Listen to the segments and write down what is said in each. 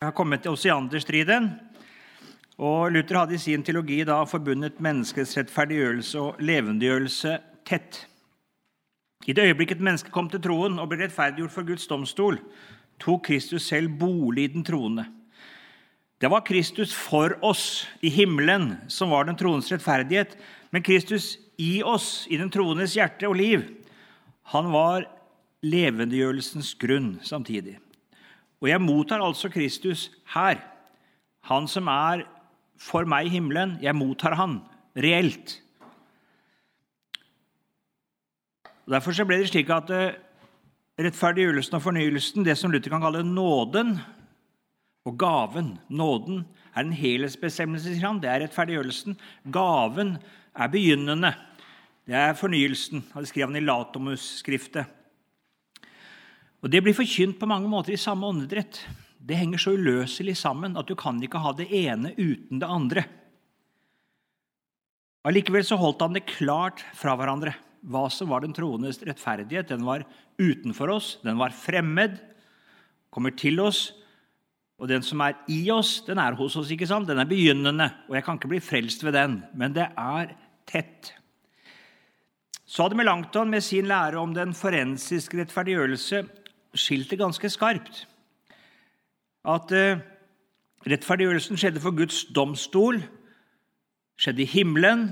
har kommet til osianderstriden. Og Luther hadde i sin teologi da forbundet menneskets rettferdiggjørelse og levendegjørelse tett. I det øyeblikket mennesket kom til troen og ble rettferdiggjort for Guds domstol, tok Kristus selv bolig i den troende. Det var Kristus for oss i himmelen som var den troendes rettferdighet. Men Kristus i oss, i den troendes hjerte og liv, han var levendegjørelsens grunn samtidig. Og jeg mottar altså Kristus her. Han som er for meg i himmelen. Jeg mottar han reelt. Derfor ble det slik at eh, rettferdiggjørelsen og fornyelsen, det som Luther kan kalle nåden og gaven Nåden er en helhetsbestemmelse, sier han. Det er rettferdiggjørelsen. Gaven er begynnende. Det er fornyelsen. Det skrev han i Latomus-skriftet. Og Det blir forkynt på mange måter i samme åndedrett. Det henger så uløselig sammen at du kan ikke ha det ene uten det andre. Allikevel så holdt han det klart fra hverandre. Hva som var den troendes rettferdighet. Den var utenfor oss, den var fremmed, kommer til oss. Og den som er i oss, den er hos oss. ikke sant? Den er begynnende, og jeg kan ikke bli frelst ved den. Men det er tett. Så hadde Melanchthon med sin lære om den forensiske rettferdiggjørelse skilt det ganske skarpt. At eh, rettferdiggjørelsen skjedde for Guds domstol, skjedde i himmelen.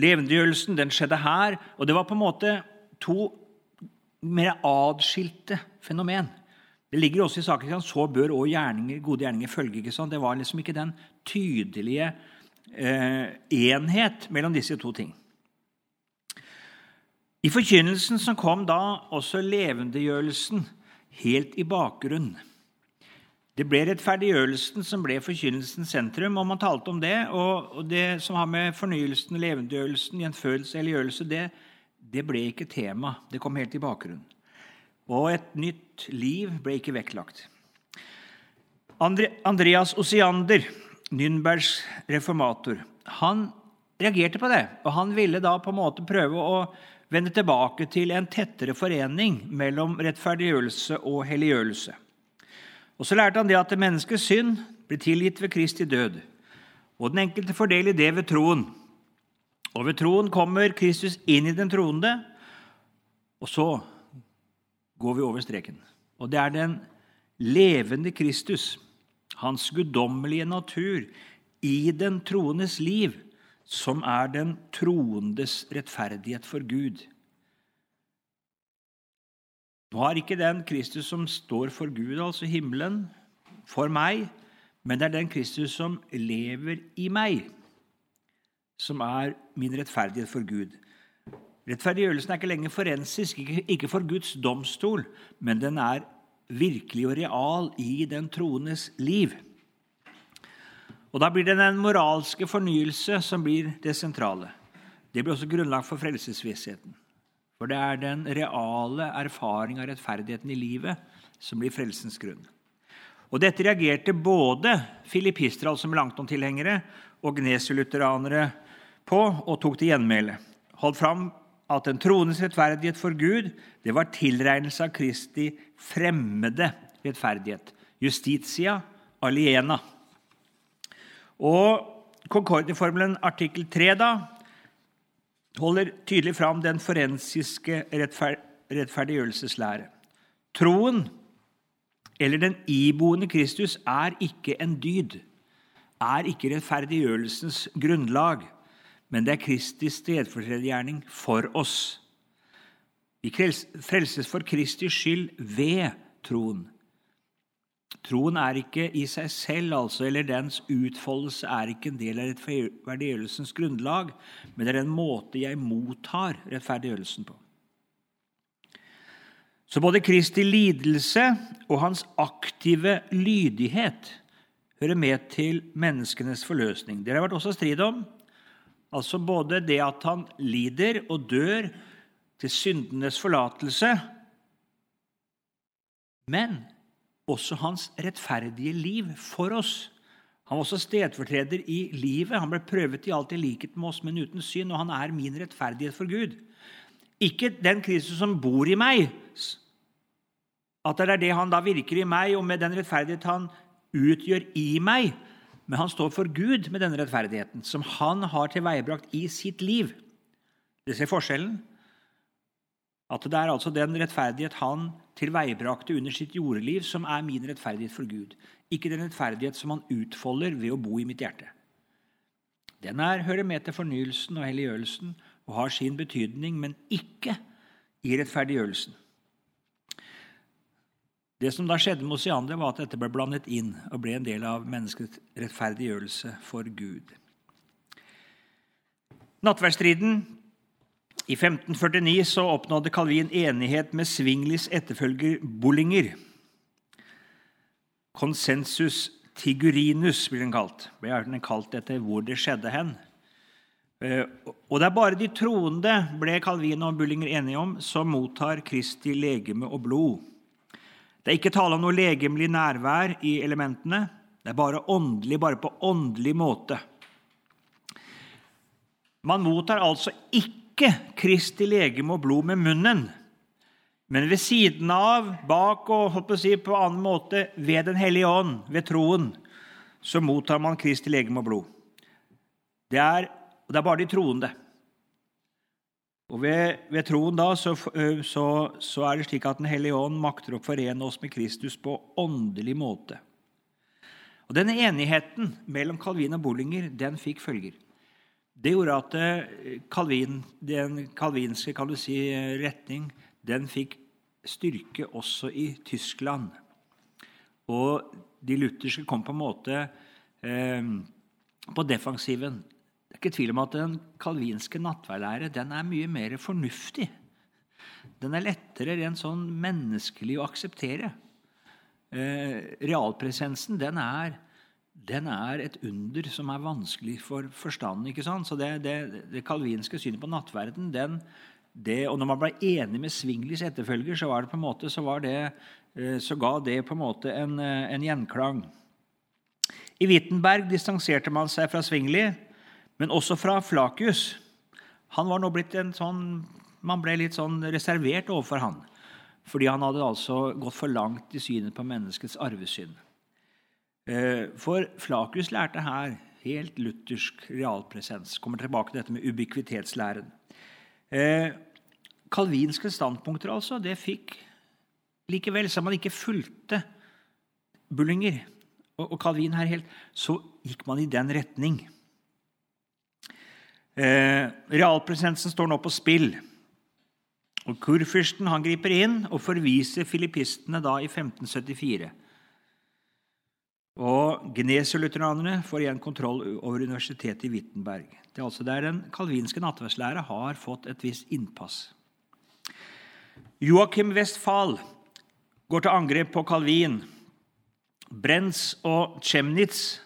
Levendegjørelsen den skjedde her. Og det var på en måte to mer adskilte fenomen. Det ligger også i saken at så bør gjerninger, gode gjerninger følge. ikke sant? Det var liksom ikke den tydelige eh, enhet mellom disse to ting. I forkynnelsen som kom da, også levendegjørelsen helt i bakgrunnen. Det ble rettferdiggjørelsen som ble forkynnelsens sentrum, og man talte om det. Og det som har med fornyelsen, levendegjørelsen, gjenfødelse, helliggjørelse, det, det ble ikke tema. Det kom helt i bakgrunnen. Og et nytt liv ble ikke vektlagt. Andreas Osiander, Nürnbergs reformator, han reagerte på det. Og han ville da på en måte prøve å vende tilbake til en tettere forening mellom rettferdiggjørelse og helliggjørelse. Og Så lærte han det at menneskets synd blir tilgitt ved Kristi død. Og den enkelte får del i det ved troen. Og ved troen kommer Kristus inn i den troende, og så går vi over streken. Og det er den levende Kristus, hans guddommelige natur, i den troendes liv, som er den troendes rettferdighet for Gud. Nå er ikke den Kristus som står for Gud, altså himmelen, for meg, men det er den Kristus som lever i meg, som er min rettferdighet for Gud. Rettferdiggjørelsen er ikke lenger forensisk, ikke for Guds domstol, men den er virkelig og real i den troendes liv. Og Da blir det den moralske fornyelse som blir det sentrale. Det blir også grunnlag for frelsesvissheten. For det er den reale erfaring av rettferdigheten i livet som blir frelsens grunn. Og Dette reagerte både filippistere, altså Melankton-tilhengere, og gnesulutteranere på og tok til gjenmæle. Holdt fram at den troendes rettferdighet for Gud det var tilregnelse av Kristi fremmede rettferdighet. Justitia aliena. Og Concordia-formelen artikkel 3 da, holder tydelig fram den forensiske rettferd rettferdiggjørelseslære. Troen, eller den iboende Kristus, er ikke en dyd, er ikke rettferdiggjørelsens grunnlag men det er Kristi stedfortredergjerning for oss. Vi frelses for Kristi skyld ved troen. Troen er ikke i seg selv, altså, eller dens utfoldelse er ikke en del av rettferdiggjørelsens grunnlag, men det er en måte jeg mottar rettferdiggjørelsen på. Så både Kristi lidelse og hans aktive lydighet hører med til menneskenes forløsning. Det har vært også strid om. Altså både det at han lider og dør til syndenes forlatelse, men også hans rettferdige liv for oss. Han var også stedfortreder i livet. Han ble prøvet i alt i likhet med oss, men uten synd, og han er min rettferdighet for Gud. Ikke den Kristus som bor i meg, at det er det han da virker i meg, og med den rettferdighet han utgjør i meg, men han står for Gud med denne rettferdigheten, som han har tilveiebrakt i sitt liv. Det ser forskjellen. At det er altså den rettferdighet han tilveiebrakte under sitt jordeliv, som er min rettferdighet for Gud. Ikke den rettferdighet som han utfolder ved å bo i mitt hjerte. Den er, hører med til fornyelsen og helliggjørelsen og har sin betydning, men ikke i rettferdiggjørelsen. Det som da skjedde med Osiander, var at dette ble blandet inn og ble en del av menneskets rettferdiggjørelse for Gud. Nattverdsstriden i 1549 så oppnådde Calvin enighet med Svinglis etterfølger Bollinger. Konsensus tigurinus blir den kalt. Ble den kalt etter hvor det skjedde hen. Eh, og det er bare de troende, ble Calvin og Bullinger enige om, som mottar Kristi legeme og blod. Det er ikke tale om noe legemlig nærvær i elementene. Det er bare åndelig, bare på åndelig måte. Man mottar altså ikke Kristi legeme og blod med munnen, men ved siden av, bak og si, på annen måte ved Den hellige ånd, ved troen, så mottar man Kristi legeme og blod. Det er, det er bare de troende. Og ved, ved troen da, så, så, så, er det slik at Den hellige ånd makter å forene oss med Kristus på åndelig måte. Og Denne enigheten mellom Calvin og Bollinger fikk følger. Det gjorde at Calvin, den kalvinske kan si, retning den fikk styrke også i Tyskland. Og de lutherske kom på en måte eh, på defensiven. Det er ikke tvil om at den kalvinske nattverdlære den er mye mer fornuftig. Den er lettere rent sånn menneskelig å akseptere. Eh, realpresensen den er, den er, et under som er vanskelig for forstanden. ikke sant? Så det, det, det kalvinske synet på nattverden den, det, og Når man ble enig med Svinglis etterfølger, så, var det på en måte, så, eh, så ga det på en måte en, eh, en gjenklang. I Wittenberg distanserte man seg fra Svingli men også fra Flakius. Han var nå blitt en sånn, Man ble litt sånn reservert overfor han, fordi han hadde altså gått for langt i synet på menneskets arvesynd. Eh, for Flakus lærte her helt luthersk realpresens. Kommer tilbake til dette med ubikvitetslæren. Eh, kalvinske standpunkter altså, det fikk likevel, som man ikke fulgte Bullinger og Calvin her helt, så gikk man i den retning. Eh, realpresensen står nå på spill. Og Kurfyrsten han griper inn og forviser filippistene da i 1574. Og Gnesio-lutheranerne får igjen kontroll over universitetet i Wittenberg. Det er altså der den kalvinske nattverdslære har fått et visst innpass. Joakim Westphal går til angrep på Calvin. Brenz og Chemnitz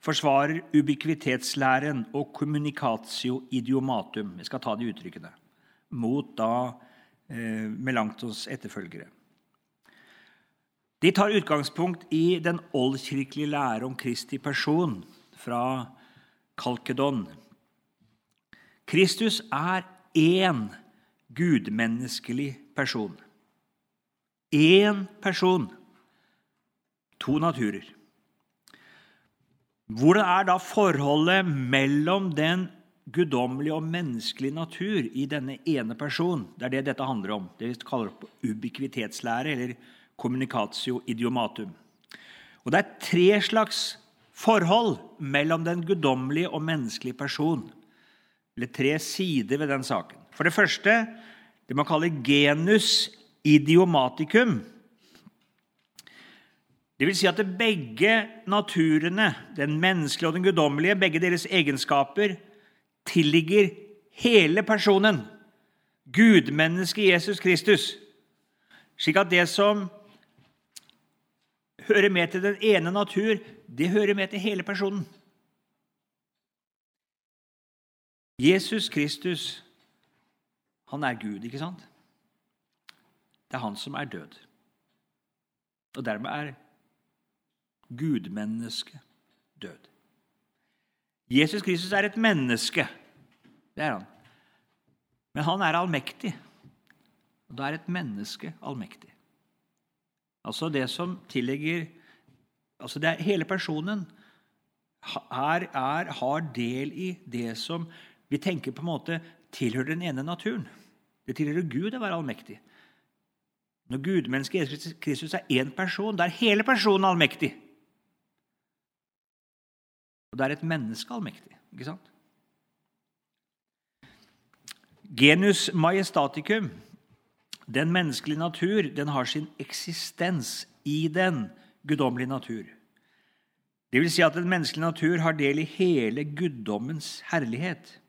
forsvarer ubikvitetslæren og communicatio idiomatum. Vi skal ta de uttrykkene. Mot da eh, Melanktons etterfølgere. De tar utgangspunkt i den oldkirkelige lære om Kristi person fra Kalkedon. Kristus er én gudmenneskelig person. Én person. To naturer. Hvordan er da forholdet mellom den guddommelige og menneskelige natur i denne ene personen? Det er det dette handler om. Det vi kaller ubikvitetslære, eller communicatio idiomatum. Og Det er tre slags forhold mellom den guddommelige og menneskelige person. Eller tre sider ved den saken. For det første det man kaller genus idiomaticum. Det vil si at begge naturene, den menneskelige og den guddommelige, begge deres egenskaper, tilligger hele personen, gudmennesket Jesus Kristus. Slik at det som hører med til den ene natur, det hører med til hele personen. Jesus Kristus, han er Gud, ikke sant? Det er han som er død. Og dermed er gudmenneske død. Jesus Kristus er et menneske. Det er han. Men han er allmektig. Og da er et menneske allmektig. Altså det som tillegger altså det er, Hele personen er, er, har del i det som vi tenker på en måte tilhører den ene naturen. Det tilhører Gud å være allmektig. Når gudmennesket Jesus Kristus er én person, da er hele personen allmektig. Og da er et menneske allmektig. ikke sant? Genus majestaticum, den menneskelige natur, den har sin eksistens i den guddommelige natur. Det vil si at den menneskelige natur har del i hele guddommens herlighet.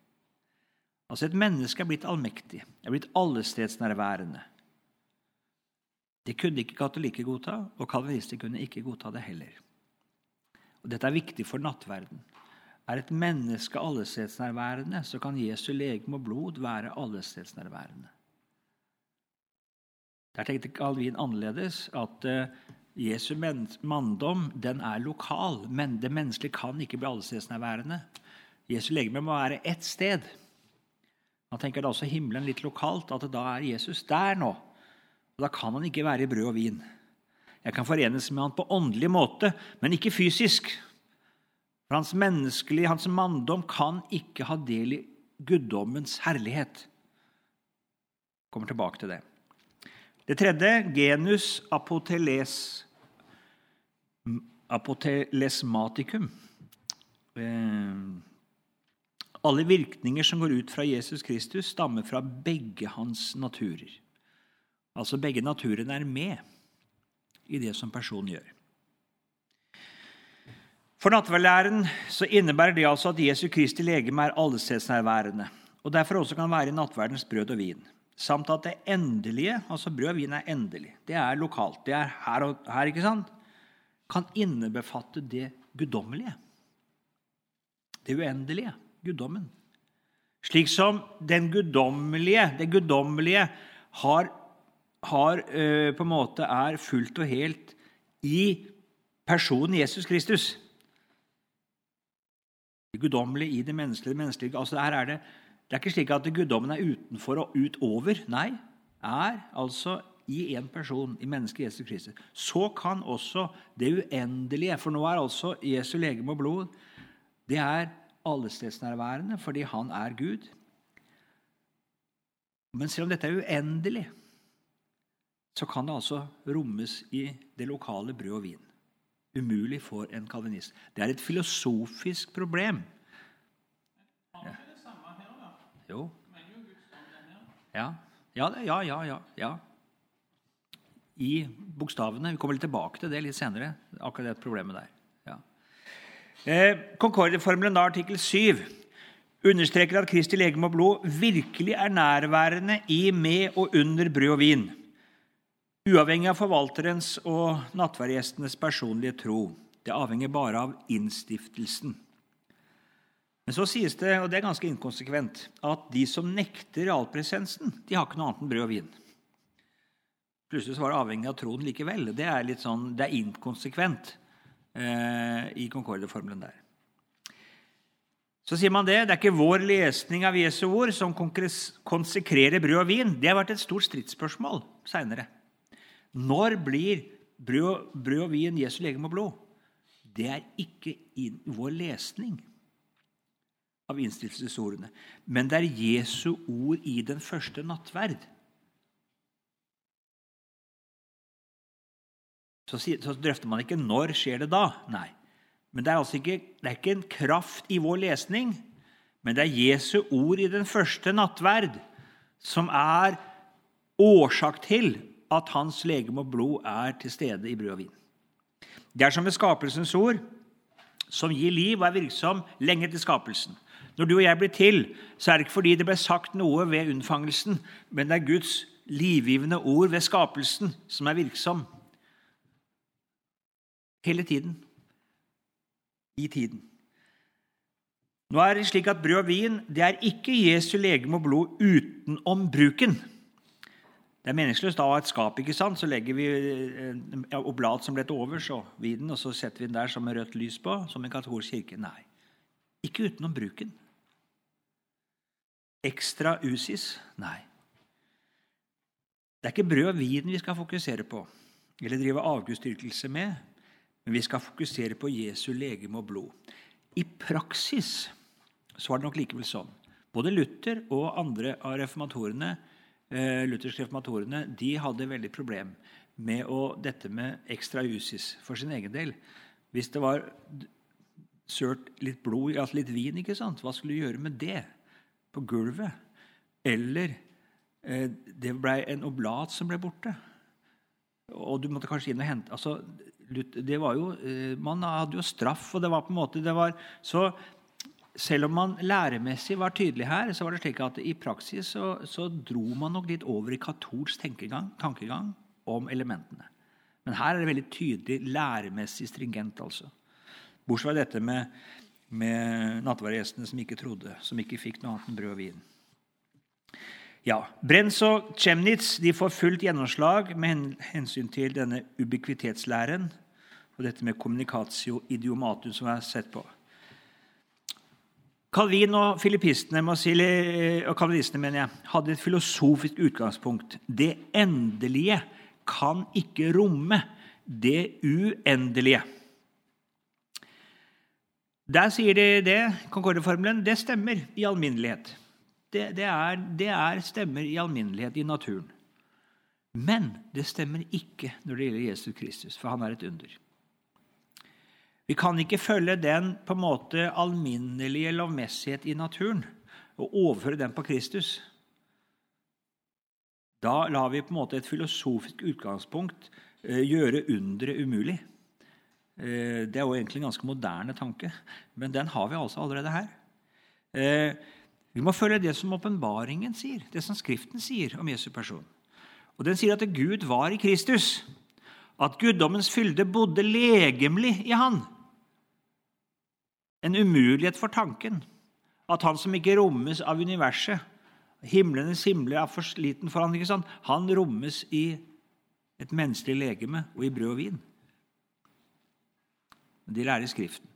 Altså Et menneske er blitt allmektig, er blitt allestedsnærværende. Det kunne ikke katolikker godta, og kalvinister kunne ikke godta det heller. Og Dette er viktig for nattverden. Er et menneske allestedsnærværende, så kan Jesu legeme og blod være allestedsnærværende. Der tenkte Calvin annerledes, at uh, Jesu manndom den er lokal, men det menneskelige kan ikke bli allestedsnærværende. Jesu legeme må være ett sted. Han tenker da også himmelen litt lokalt, at da er Jesus der nå. Og Da kan han ikke være i brød og vin. Jeg kan forenes med han på åndelig måte, men ikke fysisk. For hans menneskelige, hans manndom, kan ikke ha del i guddommens herlighet. Kommer tilbake til det. Det tredje, genus apoteles, apotelesmaticum. Eh, alle virkninger som går ut fra Jesus Kristus, stammer fra begge hans naturer. Altså begge naturene er med i det som personen gjør. For nattverdlæren innebærer det altså at Jesu Kristi legeme er allestedsnærværende, og derfor også kan være i nattverdens brød og vin. Samt at det endelige, altså brød og vin er endelig, det er lokalt, det er her og her, ikke sant? kan innebefatte det guddommelige. Det uendelige, guddommen. Slik som den guddommelige, det guddommelige har har, uh, på en måte er fullt og helt i personen Jesus Kristus. Det guddommelige i det menneskelige. Det menneskelige. Altså, her er det, det, er ikke slik at guddommen er utenfor og utover. Nei, er altså i én person, i mennesket Jesus Kristus. Så kan også det uendelige For nå er altså Jesu legeme og blod det er allestedsnærværende fordi han er Gud. Men selv om dette er uendelig, så kan det altså rommes i det lokale brød og vin. Umulig for en kalvinist. Det er et filosofisk problem. Jo. Ja. Ja, ja, ja, ja, ja. I bokstavene. Vi kommer litt tilbake til det litt senere. akkurat det problemet der. Ja. Eh, Concordieformelen, artikkel 7, understreker at Kristi legeme og blod virkelig er nærværende i, med og under brød og vin uavhengig av forvalterens og nattverdgjestenes personlige tro. Det avhenger bare av innstiftelsen. Men så sies det, og det er ganske inkonsekvent, at de som nekter realpresensen, de har ikke noe annet enn brød og vin. Plutselig så var det avhengig av troen likevel. Det er litt sånn, det er inkonsekvent eh, i Concorde-formelen der. Så sier man det, det er ikke vår lesning av Jesu ord som konsekrerer brød og vin. Det har vært et stort stridsspørsmål seinere. Når blir brød, brød og vin Jesu legeme og blod? Det er ikke vår lesning av innstillelsesordene, men det er Jesu ord i den første nattverd. Så, så drøfter man ikke når skjer det da. Nei. Men det er altså ikke, det er ikke en kraft i vår lesning, men det er Jesu ord i den første nattverd som er årsak til at hans legeme og blod er til stede i brød og vin. Det er som med skapelsens ord, som gir liv og er virksom lenge til skapelsen. Når du og jeg blir til, så er det ikke fordi det ble sagt noe ved unnfangelsen, men det er Guds livgivende ord ved skapelsen som er virksom. Hele tiden. I tiden. Nå er det slik at Brød og vin det er ikke Jesu legeme og blod utenom bruken. Det er meningsløst å ha et skap, ikke sant? så legger vi ja, oblat som ble til overs, og viden, og så setter vi den der som med rødt lys på, som en katolsk kirke. Nei, ikke utenom bruken. Ekstra usis? Nei. Det er ikke brød og vin vi skal fokusere på eller drive avgudsdyrkelse med, Men vi skal fokusere på Jesu legeme og blod. I praksis så var det nok likevel sånn. Både Luther og andre av reformatorene, eh, lutherske reformatorene de hadde veldig problem med å, dette med ekstra usis for sin egen del. Hvis det var sølt litt blod, altså litt vin, ikke sant? hva skulle du gjøre med det på gulvet? Eller eh, det ble en oblat som ble borte. Og du måtte kanskje inn og hente altså, det var jo, eh, Man hadde jo straff, og det var på en måte det var, Så selv om man læremessig var tydelig her, så var det slik at i praksis så, så dro man nok litt over i katolsk tankegang om elementene. Men her er det veldig tydelig læremessig stringent. altså. Bortsett fra dette med, med nattverdgjestene som ikke trodde, som ikke fikk noe annet enn brød og vin. Ja, Brenz og Chemnitz de får fullt gjennomslag med hensyn til denne ubiquitetslæren og dette med communicatio idiomatum, som jeg har sett på. Calvin og filippistene og kalvinistene mener jeg, hadde et filosofisk utgangspunkt. Det endelige kan ikke romme det uendelige. Der sier de det, Concorde-formelen. Det stemmer i alminnelighet. Det, det, er, det er stemmer i alminnelighet i naturen. Men det stemmer ikke når det gjelder Jesus Kristus, for han er et under. Vi kan ikke følge den på en måte alminnelige lovmessighet i naturen og overføre den på Kristus. Da lar vi på en måte et filosofisk utgangspunkt eh, gjøre underet umulig. Eh, det er jo egentlig en ganske moderne tanke, men den har vi altså allerede her. Eh, vi må følge det som åpenbaringen sier, det som Skriften sier om Jesu person. Og Den sier at Gud var i Kristus, at guddommens fylde bodde legemlig i Han. En umulighet for tanken at han som ikke rommes av universet, Himlenes himmel er for liten for han, ikke sant? Han rommes i et menneskelig legeme og i brød og vin. De lærer Skriften.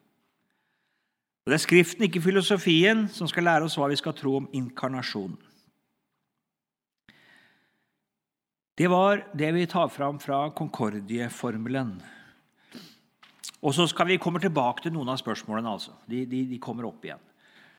Og Det er Skriften, ikke filosofien, som skal lære oss hva vi skal tro om inkarnasjon. Det var det vi tar fram fra Concordie-formelen. Og så skal vi komme tilbake til noen av spørsmålene. altså. De, de, de kommer opp igjen.